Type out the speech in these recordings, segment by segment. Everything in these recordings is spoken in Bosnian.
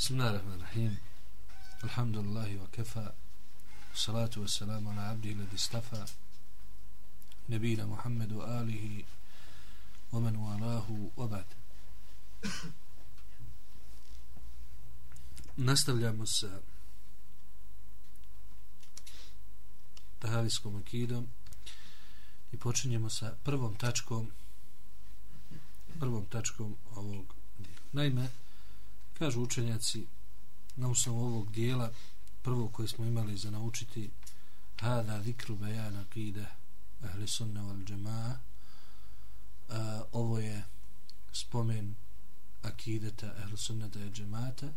بسم الله الرحمن الرحيم الحمد لله وكفى الصلاة والسلام على عبده الذي استفى نبينا محمد وآله ومن والاه وبعد nastavljamo sa tahavijskom akidom i počinjemo sa prvom tačkom prvom tačkom ovog dijela. Naime, kažu učenjaci na osnovu ovog dijela prvo koje smo imali za naučiti hada zikru bejana kide ahli sunna wal džema'a ovo je spomen akideta ahli sunnata i džemata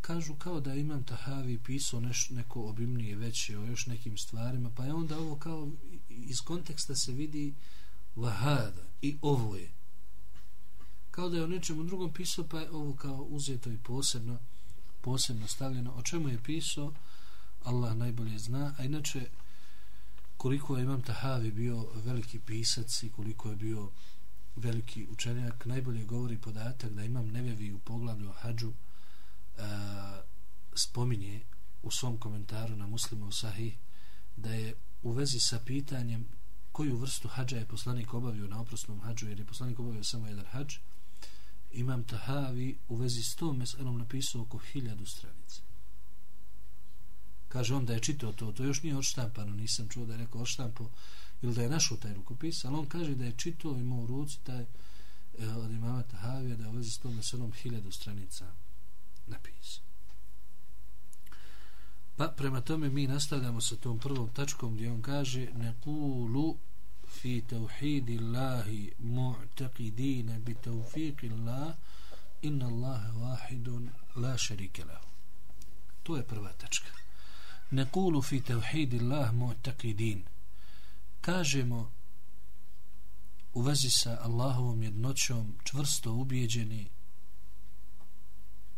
kažu kao da imam tahavi pisao neš, neko obimnije veće o još nekim stvarima pa je onda ovo kao iz konteksta se vidi vahada i ovo je kao da je o nečemu drugom pisao pa je ovo kao uzeto i posebno posebno stavljeno. O čemu je pisao Allah najbolje zna. A inače koliko je Imam Tahavi bio veliki pisac i koliko je bio veliki učenjak najbolje govori podatak da Imam Nevevi u poglavlju o hađu a, spominje u svom komentaru na muslima u Sahih da je u vezi sa pitanjem koju vrstu hađa je poslanik obavio na oprosnom hađu jer je poslanik obavio samo jedan hađ imam Tahavi u vezi s tom meselom napisao oko hiljadu stranica. Kaže on da je čitao to, to još nije odštampano, nisam čuo da je neko odštampo ili da je našao taj rukopis, ali on kaže da je čitao i u ruci taj e, od imama Tahavija da je u vezi s tom meselom hiljadu stranica napisao. Pa prema tome mi nastavljamo sa tom prvom tačkom gdje on kaže ne kulu في توحيد الله معتقدين بتوفيق الله إن الله واحد لا شريك له to je prva tačka نقول في توحيد الله معتقدين kažemo u vezi sa Allahovom jednoćom čvrsto ubijeđeni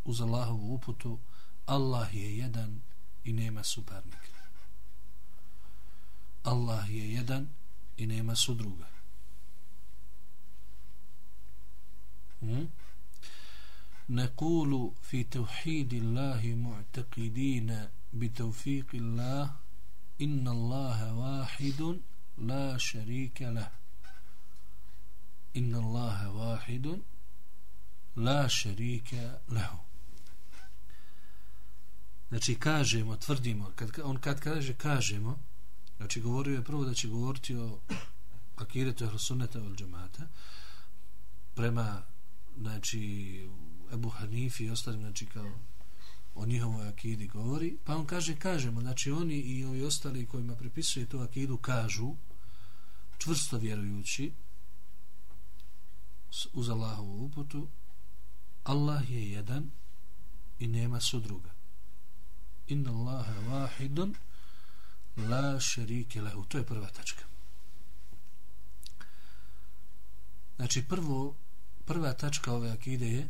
uz Allahovu uputu Allah je jedan i nema suparnika Allah je jedan i nema sudruga. Hmm? نقول في توحيد الله معتقدين بتوفيق الله إن الله واحد لا شريك له إن الله واحد لا شريك له Znači kažemo, tvrdimo, kad, on kad kaže kažemo, Znači, govorio je prvo da će govoriti o akiretu ehlusuneta od džemata prema, znači, Ebu Hanifi i ostalim, znači, kao o njihovoj akidi govori, pa on kaže, kažemo, znači, oni i ovi ostali kojima prepisuje tu akidu kažu, čvrsto vjerujući uz Allahovu uputu, Allah je jedan i nema sudruga. Inna Allahe wahidun la šerike lehu. To je prva tačka. Znači prvo, prva tačka ove akide je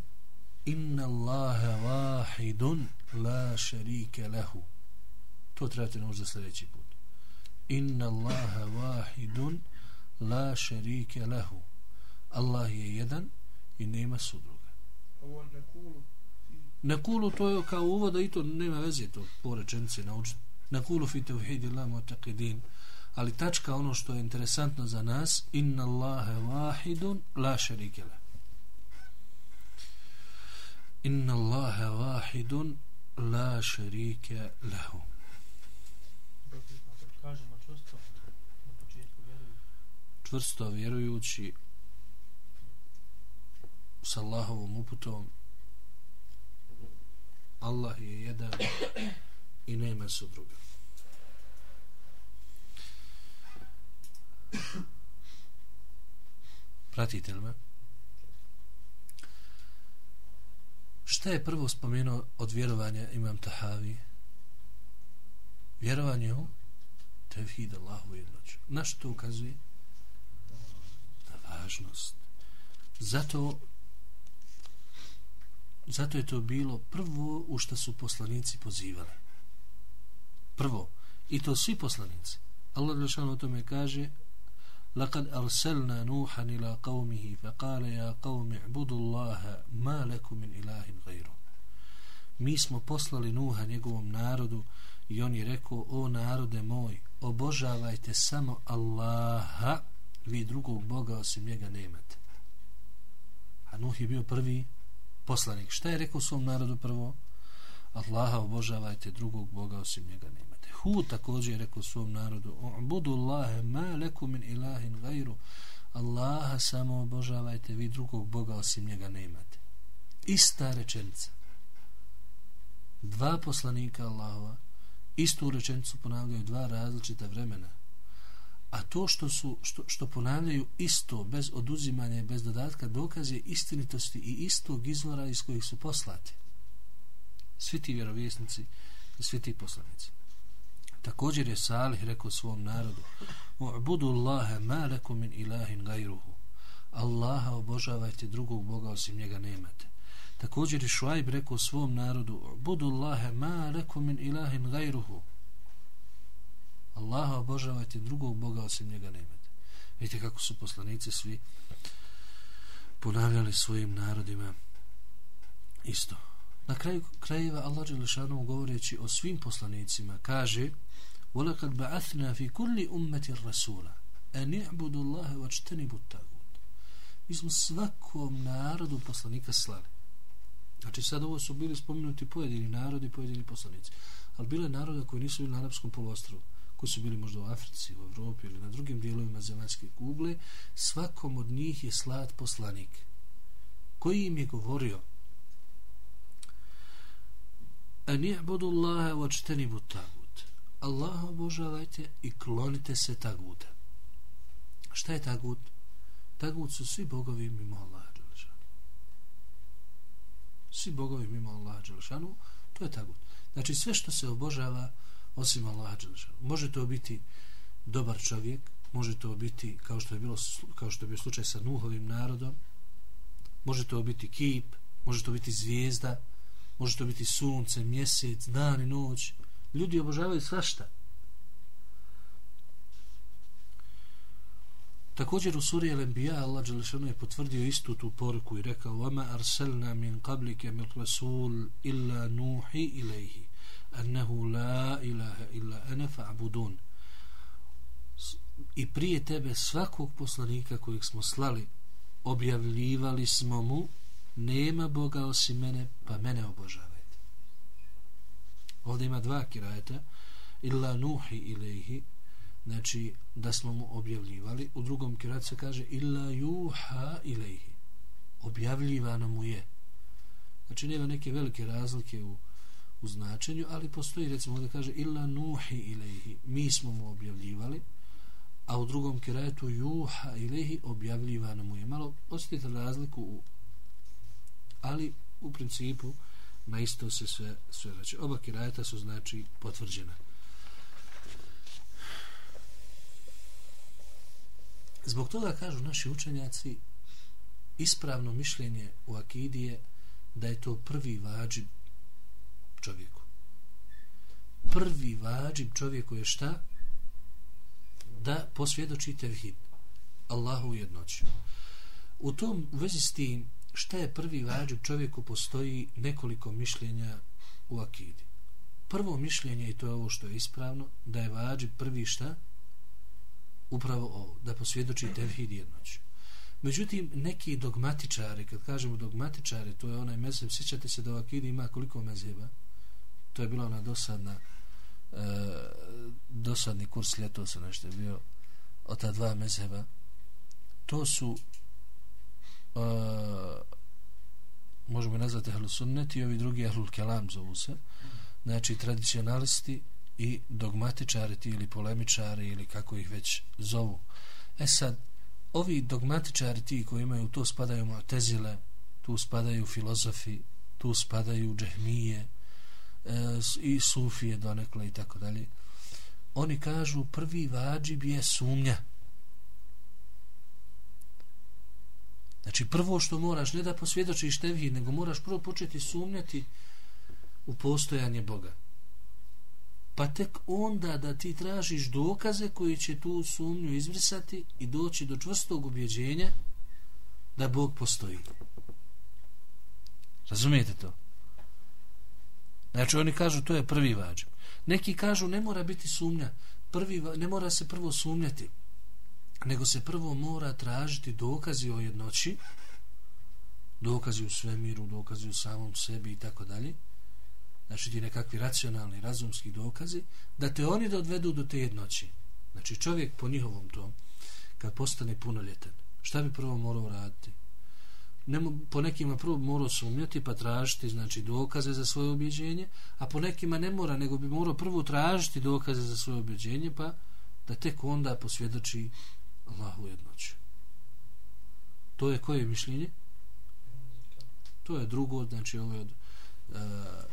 inna Allahe vahidun la šerike lehu. To trebate nauči za sljedeći put. Inna Allahe vahidun la šerike lehu. Allah je jedan i nema sudruga. Ovo ne kulu. Ne kulu to je kao uvoda i to nema veze to po rečenici naučiti nakulu fi tevhidi la mu'taqidin. Ali tačka ono što je interesantno za nas inna Allahe wahidun la šerike le. Inna Allahe wahidun la šerike lehu. Čvrsto vjerujući s Allahovom uputom Allah je jedan i nema su druga Pratite li me? Šta je prvo spomenuo od vjerovanja imam Tahavi? Vjerovanje u tevhid Allahu jednoću. Na što ukazuje? Na važnost. Zato zato je to bilo prvo u što su poslanici pozivali Prvo. I to svi poslanici. Allah Đelšanu o tome kaže لقد أرسلنا نوحا إلى قومه فقال يا قوم اعبدوا الله ما لكم من إله غيره mi smo poslali Nuha njegovom narodu i on je rekao o narode moj obožavajte samo Allaha vi drugog Boga osim njega nemate a Nuh je bio prvi poslanik šta je rekao svom narodu prvo Allaha obožavajte drugog Boga osim njega nemate. Hu također je rekao svom narodu budu Allahe ma leku min ilahin gajru Allaha samo obožavajte vi drugog Boga osim njega nemate. Ista rečenica. Dva poslanika Allahova istu rečenicu ponavljaju dva različita vremena. A to što su što, što ponavljaju isto bez oduzimanja i bez dodatka dokaz je istinitosti i istog izvora iz kojih su poslati svi ti vjerovjesnici i svi ti poslanici. Također je Salih rekao svom narodu u'budu Allahe ma lekum min ilahin gajruhu. Allaha obožavajte drugog Boga osim njega nemate. Također je Šuajb rekao svom narodu U'budu Allahe ma lekum min ilahin gajruhu. Allaha obožavajte drugog Boga osim njega nemate. Vidite kako su poslanici svi ponavljali svojim narodima isto. na kraju krajeva Allah Đelešanu govoreći o svim poslanicima kaže وَلَكَدْ بَعَثْنَا فِي كُلِّ أُمَّةِ الرَّسُولَ أَنِ اعْبُدُ اللَّهِ وَاجْتَنِبُ التَّغُوتِ Mi smo svakom narodu poslanika slali. Znači sad ovo su bili spomenuti pojedini narodi, pojedini poslanici. Ali bile naroda koji nisu bili na arapskom polostrovu, koji su bili možda u Africi, u Evropi ili na drugim dijelovima zemaljske kugle, svakom od njih je slat poslanik koji im je govorio an i'budu Allaha wajtanibu tagut. Allaha obožavajte i klonite se taguta. Šta je tagut? Tagut su svi bogovi mimo Allaha Đelešanu. Svi bogovi mimo Allaha Đelešanu, to je tagut. Znači sve što se obožava osim Allaha Đelešanu. Može to biti dobar čovjek, može to biti kao što je bilo kao što je bio slučaj sa Nuhovim narodom. Može to biti kip, može to biti zvijezda, može to biti sunce, mjesec, dan i noć. Ljudi obožavaju svašta. Također u suri Al-Anbiya Allah Đelešanu je potvrdio istu tu poruku i rekao وَمَا أَرْسَلْنَا مِنْ قَبْلِكَ مِنْ رَسُولِ إِلَّا نُوحِ إِلَيْهِ أَنَّهُ لَا إِلَهَ إِلَّا أَنَا فَعْبُدُونَ I prije tebe svakog poslanika kojeg smo slali objavljivali smo mu nema Boga osim mene, pa mene obožavajte. Ovdje ima dva kirajeta, illa nuhi ilaihi, znači da smo mu objavljivali, u drugom kirajtu se kaže illa juha ilaihi, objavljivano mu je. Znači nema neke velike razlike u, u značenju, ali postoji recimo da kaže illa nuhi ilaihi, mi smo mu objavljivali, a u drugom kirajetu juha ilaihi objavljivano mu je. Malo osjetite razliku u ali u principu na isto se sve, sve vraća. Oba kirajeta su znači potvrđena. Zbog toga kažu naši učenjaci ispravno mišljenje u akidije da je to prvi vađib čovjeku. Prvi vađib čovjeku je šta? Da posvjedoči tevhid. Allahu jednoću. U tom u vezi s tim šta je prvi vađib čovjeku postoji nekoliko mišljenja u akidi. Prvo mišljenje, i to je ovo što je ispravno, da je vađib prvi šta? Upravo ovo, da posvjedoči tevhid jednoću. Međutim, neki dogmatičari, kad kažemo dogmatičari, to je onaj mezheb, sjećate se da u akidi ima koliko mezheba? To je bila ona dosadna, e, dosadni kurs ljeto se ono nešto je bio od ta dva mezheba. To su uh, možemo nazvati ehlu sunnet i ovi drugi ehlul kelam zovu se. Znači tradicionalisti i dogmatičari ti ili polemičari ili kako ih već zovu. E sad ovi dogmatičari ti koji imaju to spadaju mu'tezile tu spadaju filozofi tu spadaju džehmije e, i sufije donekle i tako dalje. Oni kažu prvi vađib je sumnja. Znači prvo što moraš, ne da posvjedočiš tevhid, nego moraš prvo početi sumnjati u postojanje Boga. Pa tek onda da ti tražiš dokaze koji će tu sumnju izbrisati i doći do čvrstog ubjeđenja da Bog postoji. Razumijete to? Znači oni kažu to je prvi vađib. Neki kažu ne mora biti sumnja. Prvi, ne mora se prvo sumnjati. Nego se prvo mora tražiti dokazi o jednoći. Dokazi u svemiru, dokazi u samom sebi i tako dalje. Znači ti nekakvi racionalni, razumski dokazi. Da te oni dovedu do te jednoći. Znači čovjek po njihovom tom kad postane punoljetan šta bi prvo morao raditi? Nemo, po nekima prvo morao sumnjati pa tražiti znači dokaze za svoje objeđenje, a po nekima ne mora, nego bi morao prvo tražiti dokaze za svoje objeđenje, pa da tek onda posvjedoči Allahu jednoću. To je koje mišljenje? To je drugo, znači ovo je od uh,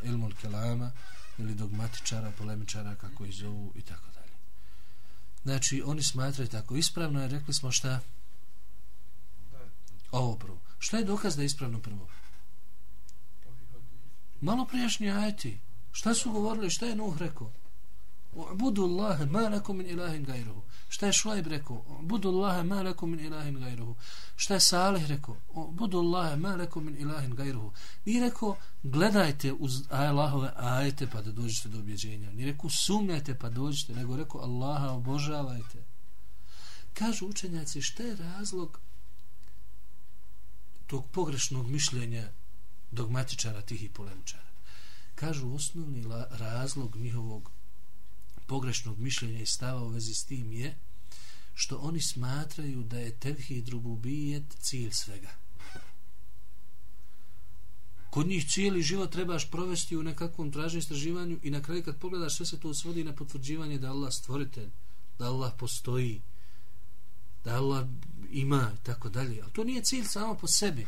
ilmul kelama ili dogmatičara, polemičara, kako ih zovu i tako dalje. Znači, oni smatraju tako ispravno, jer rekli smo šta? Ovo prvo. Šta je dokaz da je ispravno prvo? Malo prijašnji ajeti. Šta su govorili? Šta je Nuh rekao? U'budu Allahe ma lakum min ilahin gajruhu. Šta je Šuajb rekao? U'budu Allahe ma lakum min ilahin gajruhu. Šta je Salih rekao? U'budu Allahe ma lakum min ilahin gajruhu. Nije rekao, gledajte uz Allahove ajete pa da dođete do objeđenja. Nije rekao, sumnjajte pa dođete. Nego rekao, Allaha obožavajte. Kažu učenjaci, šta je razlog tog pogrešnog mišljenja dogmatičara tih i polemičara. Kažu osnovni razlog njihovog pogrešnog mišljenja i stava u vezi s tim je što oni smatraju da je tevhid rububijet cilj svega. Kod njih cijeli život trebaš provesti u nekakvom traženju istraživanju i na kraju kad pogledaš sve se to svodi na potvrđivanje da Allah stvoritelj, da Allah postoji, da Allah ima i tako dalje. Ali to nije cilj samo po sebi.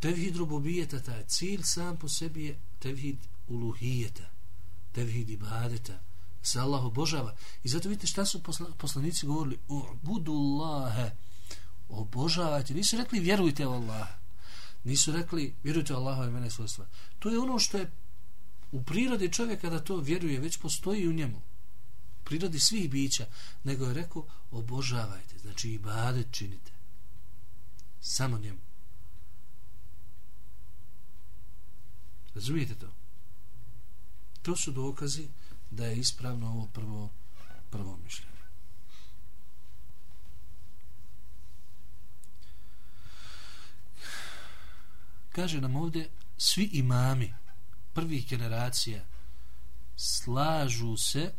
Tevhid rububijeta, taj cilj sam po sebi je tevhid uluhijeta, tevhid ibadeta, se Allah obožava. I zato vidite šta su poslanici govorili, o Allahe, obožavajte. Nisu rekli vjerujte u Allaha. Nisu rekli vjerujte u Allaha i mene svojstva. To je ono što je u prirodi čovjeka da to vjeruje, već postoji u njemu prirodi svih bića, nego je rekao obožavajte, znači ibadet činite. Samo njemu. Razumijete to? To su dokazi da je ispravno ovo prvo, prvo mišljenje. Kaže nam ovdje, svi imami prvih generacija slažu se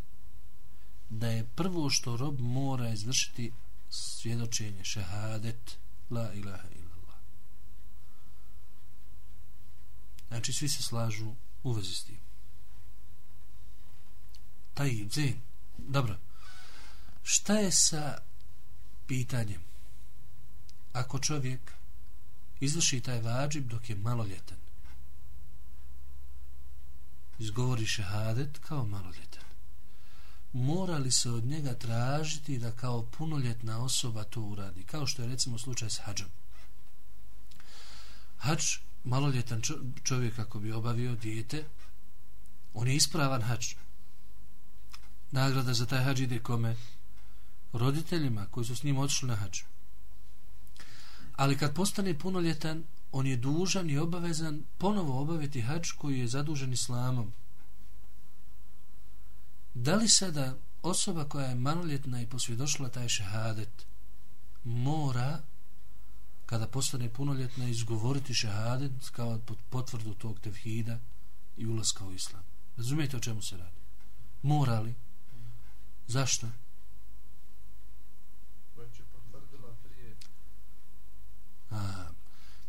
da je prvo što rob mora izvršiti svjedočenje šehadet la ilaha illallah znači svi se slažu u vezi s tim taj zin dobro šta je sa pitanjem ako čovjek izvrši taj vađib dok je maloljetan izgovori šehadet kao maloljetan morali se od njega tražiti da kao punoljetna osoba to uradi, kao što je recimo slučaj s hađom. Hađ, maloljetan čovjek ako bi obavio dijete, on je ispravan hađ. Nagrada za taj hađ ide kome? Roditeljima koji su s njim odšli na hađu. Ali kad postane punoljetan, on je dužan i obavezan ponovo obaviti hađ koji je zadužen islamom, da li sada osoba koja je maloljetna i posvjedošila taj šehadet mora kada postane punoljetna izgovoriti šehadet kao potvrdu tog tevhida i ulaska u islam razumijete o čemu se radi mora li zašto? A,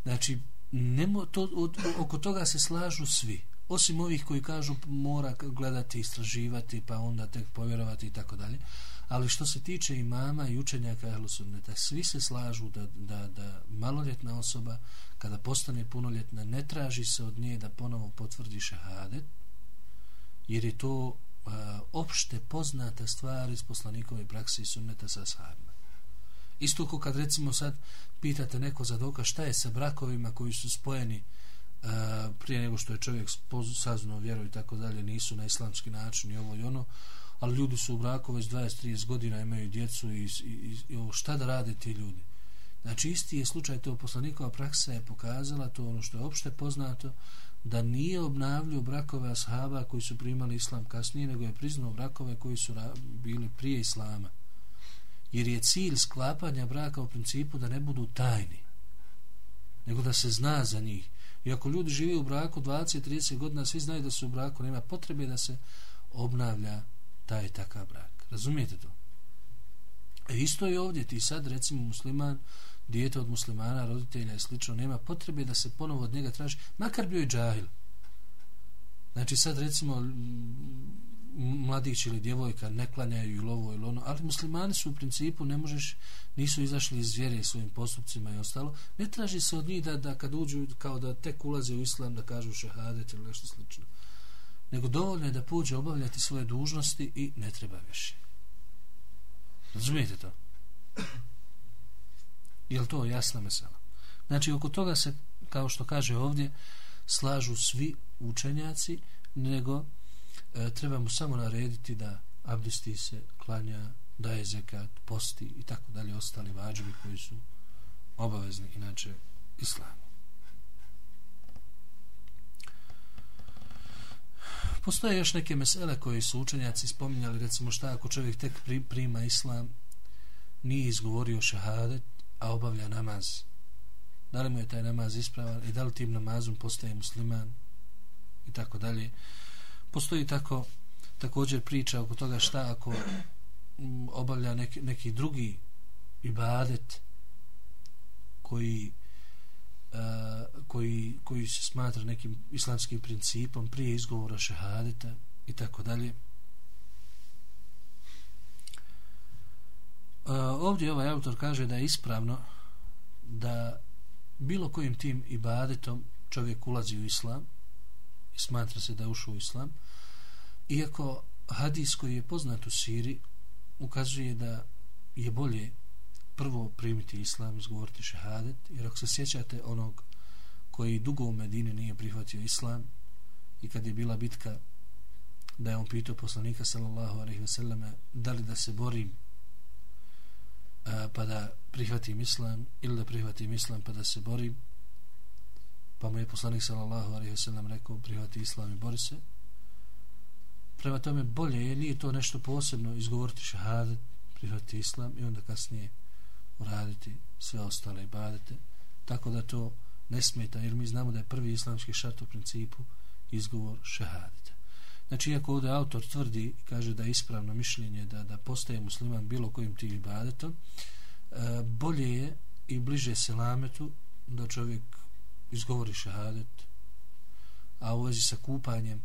znači nemo, to, od, oko toga se slažu svi. Osim ovih koji kažu mora gledati, istraživati, pa onda tek povjerovati i tako dalje. Ali što se tiče imama i učenjaka Ehlusunneta, svi se slažu da, da, da maloljetna osoba, kada postane punoljetna, ne traži se od nje da ponovo potvrdi šehadet, jer je to Eh, opšte poznata stvari iz poslanikove prakse i sunneta sa sahabima. Isto ko kad recimo sad pitate neko za dokaz šta je sa brakovima koji su spojeni eh, prije nego što je čovjek saznao vjeru i tako dalje, nisu na islamski način i ovo i ono, ali ljudi su u braku već 20-30 godina, imaju djecu i, i, i, i šta da rade ti ljudi? Znači isti je slučaj to poslanikova praksa je pokazala to ono što je opšte poznato da nije obnavljio brakove ashaba koji su primali islam kasnije nego je priznao brakove koji su bili prije islama. Jer je cilj sklapanja braka u principu da ne budu tajni nego da se zna za njih. I ako ljudi žive u braku 20-30 godina svi znaju da su u braku nema potrebe da se obnavlja taj takav brak. Razumijete to? E isto je ovdje. Ti sad recimo musliman dijete od muslimana, roditelja i slično, nema potrebe da se ponovo od njega traži, makar bio i džahil. Znači sad recimo mladić ili djevojka ne klanjaju ili ovo ili ono, ali muslimani su u principu, ne možeš, nisu izašli iz vjere svojim postupcima i ostalo, ne traži se od njih da, da kad uđu, kao da tek ulaze u islam, da kažu šehadet ili nešto slično. Nego dovoljno je da pođe obavljati svoje dužnosti i ne treba više. Razumijete to? Jel to jasna mesela? Znači, oko toga se, kao što kaže ovdje, slažu svi učenjaci, nego e, treba mu samo narediti da abdesti se, klanja, daje zekat, posti i tako dalje, ostali vađevi koji su obavezni, inače, islamu. Postoje još neke mesele koje su učenjaci spominjali, recimo šta ako čovjek tek prima islam, nije izgovorio šehadet, a obavlja namaz. Da li mu je taj namaz ispravan i da li tim namazom postaje musliman i tako dalje. Postoji tako također priča oko toga šta ako mm, obavlja neki, neki drugi ibadet koji uh, koji, koji se smatra nekim islamskim principom prije izgovora šehadeta i tako dalje. Ovdje ovaj autor kaže da je ispravno da bilo kojim tim ibadetom čovjek ulazi u islam i smatra se da je ušao u islam iako hadis koji je poznat u Siri ukazuje da je bolje prvo primiti islam izgovoriti šehadet jer ako se sjećate onog koji dugo u Medini nije prihvatio islam i kad je bila bitka da je on pitao poslanika sallallahu alaihi ve da li da se borim a, pa da prihvatim islam ili da prihvatim islam pa da se borim. Pa mu je poslanik sallallahu alaihi wasallam rekao prihvati islam i bori se. Prema tome bolje je nije to nešto posebno izgovoriti šahadet prihvati islam i onda kasnije uraditi sve ostale ibadete. Tako da to ne smeta jer mi znamo da je prvi islamski šart u principu izgovor šahadeta Znači, iako ovdje autor tvrdi kaže da je ispravno mišljenje da, da postaje musliman bilo kojim tim ibadetom, e, bolje je i bliže selametu da čovjek izgovori šahadet, a u vezi sa kupanjem e,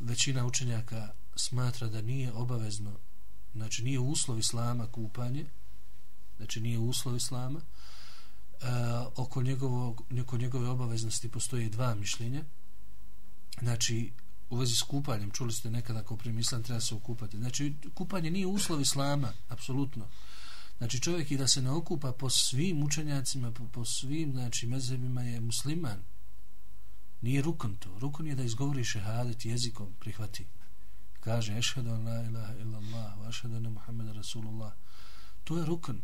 većina učenjaka smatra da nije obavezno, znači nije uslov islama kupanje, znači nije uslov islama, e, oko, njegovog, oko njegove obaveznosti postoje dva mišljenja, znači u vezi s kupanjem čuli ste nekada ako primislam treba se okupati. Znači kupanje nije uslov islama apsolutno. Znači čovjek i da se ne okupa po svim učenjacima po, po svim znači mezebima je musliman. Nije rukon to. Rukon je da izgovori šehadet jezikom prihvati. Kaže ešhedu la ilaha illallah wa ešhedu anna muhammeda rasulullah. To je rukon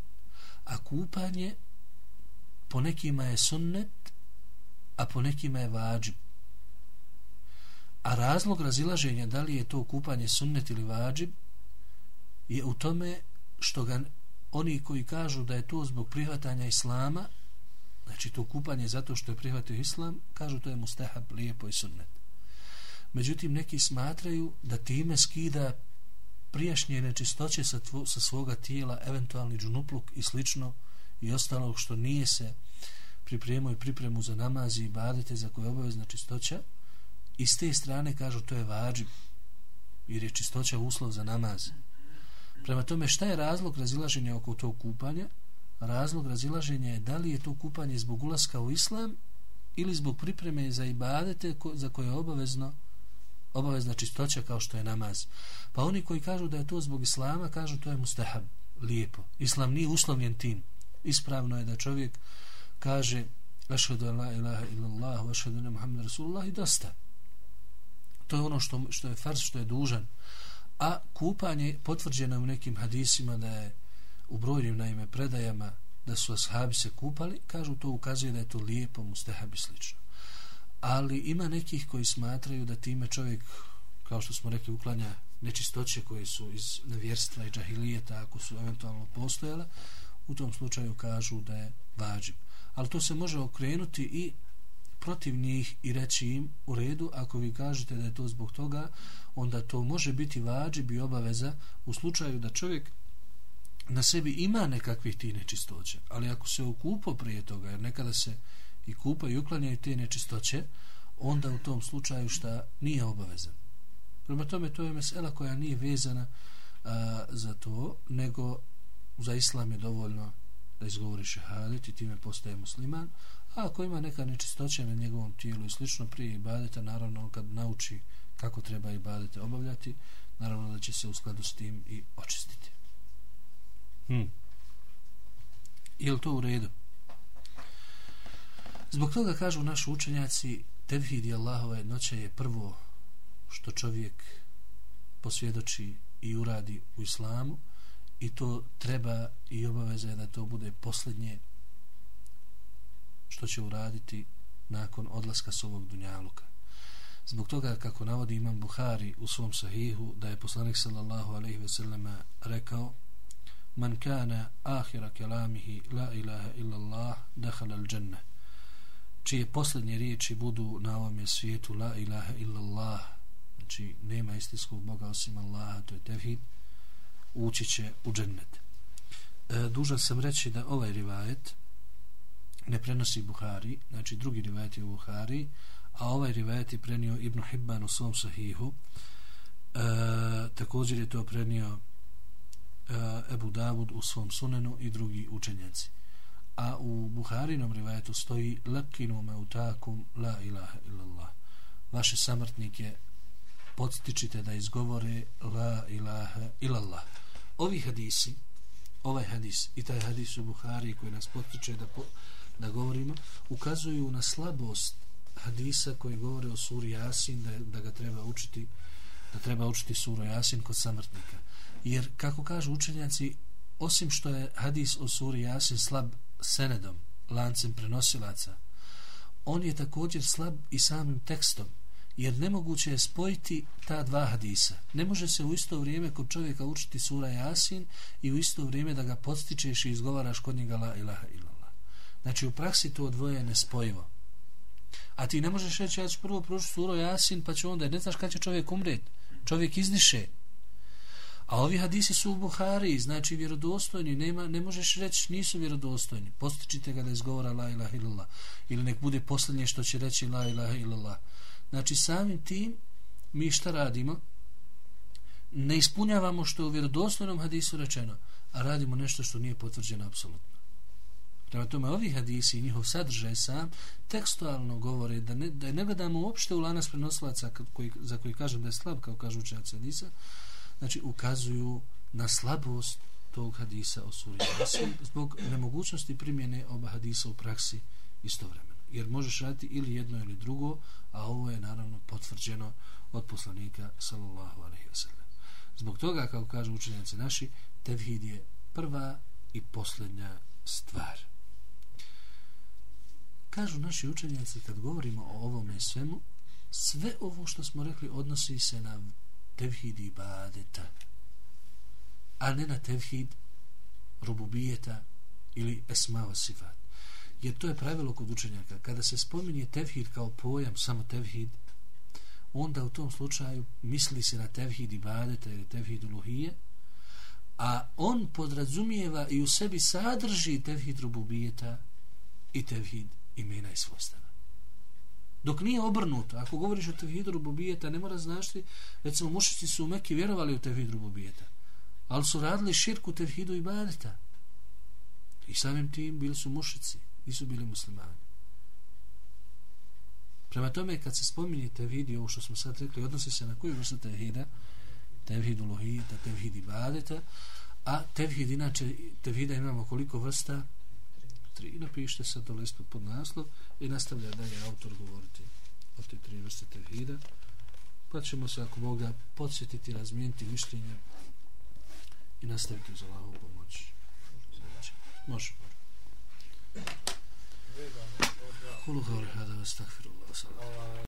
a kupanje po nekima je sunnet a po nekima je vađib. A razlog razilaženja da li je to kupanje sunnet ili vađib je u tome što ga oni koji kažu da je to zbog prihvatanja islama, znači to kupanje zato što je prihvatio islam, kažu to je mustahab, lijepo i sunnet. Međutim, neki smatraju da time skida prijašnje nečistoće sa, tvo, sa svoga tijela, eventualni džunupluk i slično i ostalog što nije se pripremio i pripremu za namazi i badete za koje je obavezna čistoća, I s te strane kažu to je vađib jer je čistoća uslov za namaz. Prema tome šta je razlog razilaženja oko tog kupanja? Razlog razilaženja je da li je to kupanje zbog ulaska u islam ili zbog pripreme za ibadete za koje je obavezno obavezna čistoća kao što je namaz. Pa oni koji kažu da je to zbog islama, kažu to je mustahab, lijepo. Islam nije uslovljen tim. Ispravno je da čovjek kaže ašhedu la ilaha illallah, ašhedu ne Muhammed Rasulullah i dosta to je ono što, što je fars, što je dužan a kupanje potvrđeno je u nekim hadisima da je u brojnim naime predajama da su ashabi se kupali, kažu to ukazuje da je to lijepo, mustehabi slično. Ali ima nekih koji smatraju da time čovjek, kao što smo rekli, uklanja nečistoće koje su iz nevjerstva i džahilijeta, ako su eventualno postojale, u tom slučaju kažu da je vađib. Ali to se može okrenuti i protiv njih i reći im u redu, ako vi kažete da je to zbog toga, onda to može biti vađib i obaveza u slučaju da čovjek na sebi ima nekakvih ti nečistoće, ali ako se okupo prije toga, jer nekada se i kupa i uklanjaju te nečistoće, onda u tom slučaju šta nije obavezan. Prema tome, to je mesela koja nije vezana a, za to, nego za islam je dovoljno da izgovori šehadet i time postaje musliman, a ako ima neka nečistoća na njegovom tijelu i slično prije ibadeta, naravno kad nauči kako treba ibadete obavljati, naravno da će se u skladu s tim i očistiti. Hmm. Je li to u redu? Zbog toga kažu naši učenjaci tevhid i Allahova jednoća je prvo što čovjek posvjedoči i uradi u islamu i to treba i obaveza je da to bude posljednje što će uraditi nakon odlaska s ovog dunjaluka. Zbog toga, kako navodi imam Buhari u svom sahihu, da je poslanik sallallahu alaihi ve selleme rekao Man kana ahira kelamihi la ilaha illa Allah al dženne čije posljednje riječi budu na ovom svijetu la ilaha illa Allah znači nema istinskog Boga osim Allaha to je tevhid ući će u džennet e, dužan sam reći da ovaj rivajet ne prenosi Buhari znači drugi rivajet je u Buhari a ovaj rivajet je prenio Ibn Hibban u svom sahihu. E, također je to prenio e, Ebu Davud u svom sunenu i drugi učenjaci. A u Buharinom rivajetu stoji Lekinu me utakum la ilaha illallah. Vaše samrtnike podstičite da izgovore la ilaha illallah. Ovi hadisi ovaj hadis i taj hadis u Buhari koji nas podstiče da, po, da govorimo ukazuju na slabost hadisa koji govore o suri Jasin da, da ga treba učiti da treba učiti suru Jasin kod samrtnika jer kako kažu učenjaci osim što je hadis o suri Jasin slab senedom, lancem prenosilaca, on je također slab i samim tekstom, jer nemoguće je spojiti ta dva hadisa. Ne može se u isto vrijeme kod čovjeka učiti sura Jasin i u isto vrijeme da ga podstičeš i izgovaraš kod njega la ilaha ilaha. Znači u praksi to dvoje ne spojivo. A ti ne možeš reći ja ću prvo proći suro Jasin pa će onda, ne znaš kada će čovjek umret. Čovjek izdiše, A ovi hadisi su u Buhari, znači vjerodostojni, nema, ne možeš reći nisu vjerodostojni. Postičite ga da izgovora la ilaha illallah. Ili nek bude posljednje što će reći la ilaha illallah. Znači samim tim mi šta radimo? Ne ispunjavamo što je u vjerodostojnom hadisu rečeno, a radimo nešto što nije potvrđeno apsolutno. Prema tome, ovi hadisi i njihov sadržaj sam tekstualno govore da ne, da ne gledamo uopšte u lanas prenosilaca koji, za koji kažem da je slab, kao kažu učenjaci hadisa, znači ukazuju na slabost tog hadisa o suri zbog nemogućnosti primjene oba hadisa u praksi istovremeno. Jer možeš raditi ili jedno ili drugo, a ovo je naravno potvrđeno od poslanika sallallahu alaihi wasallam. Zbog toga, kao kažu učenjaci naši, tevhid je prva i posljednja stvar. Kažu naši učenjaci kad govorimo o ovome svemu, sve ovo što smo rekli odnosi se na tevhid ibadeta a ne na tevhid rububijeta ili esmao sifat. Jer to je pravilo kod učenjaka. Kada se spominje tevhid kao pojam samo tevhid onda u tom slučaju misli se na tevhid ibadeta ili tevhid uluhije a on podrazumijeva i u sebi sadrži tevhid rububijeta i tevhid imena i svojstava Dok nije obrnuto, ako govoriš o tevhidu rububijeta, ne mora znašti, recimo mušici su u Mekke vjerovali u tevhidu rububijeta, ali su radili širku tevhidu i badeta. I samim tim bili su mušici, nisu bili muslimani. Prema tome, kad se spominje tevhid ovo što smo sad rekli, odnosi se na koju vrstu tevhida, tevhidu lohita, tevhid i badeta, a tevhid, inače, tevhida imamo koliko vrsta, tri. Napišite sad to listu pod naslov i nastavlja dalje autor govoriti o te tri vrste tevhida. Pa ćemo se, ako Boga, podsjetiti, razmijeniti mišljenje i nastaviti za Allahovu pomoć. Može. Kulu kao rehada, astagfirullah, salam.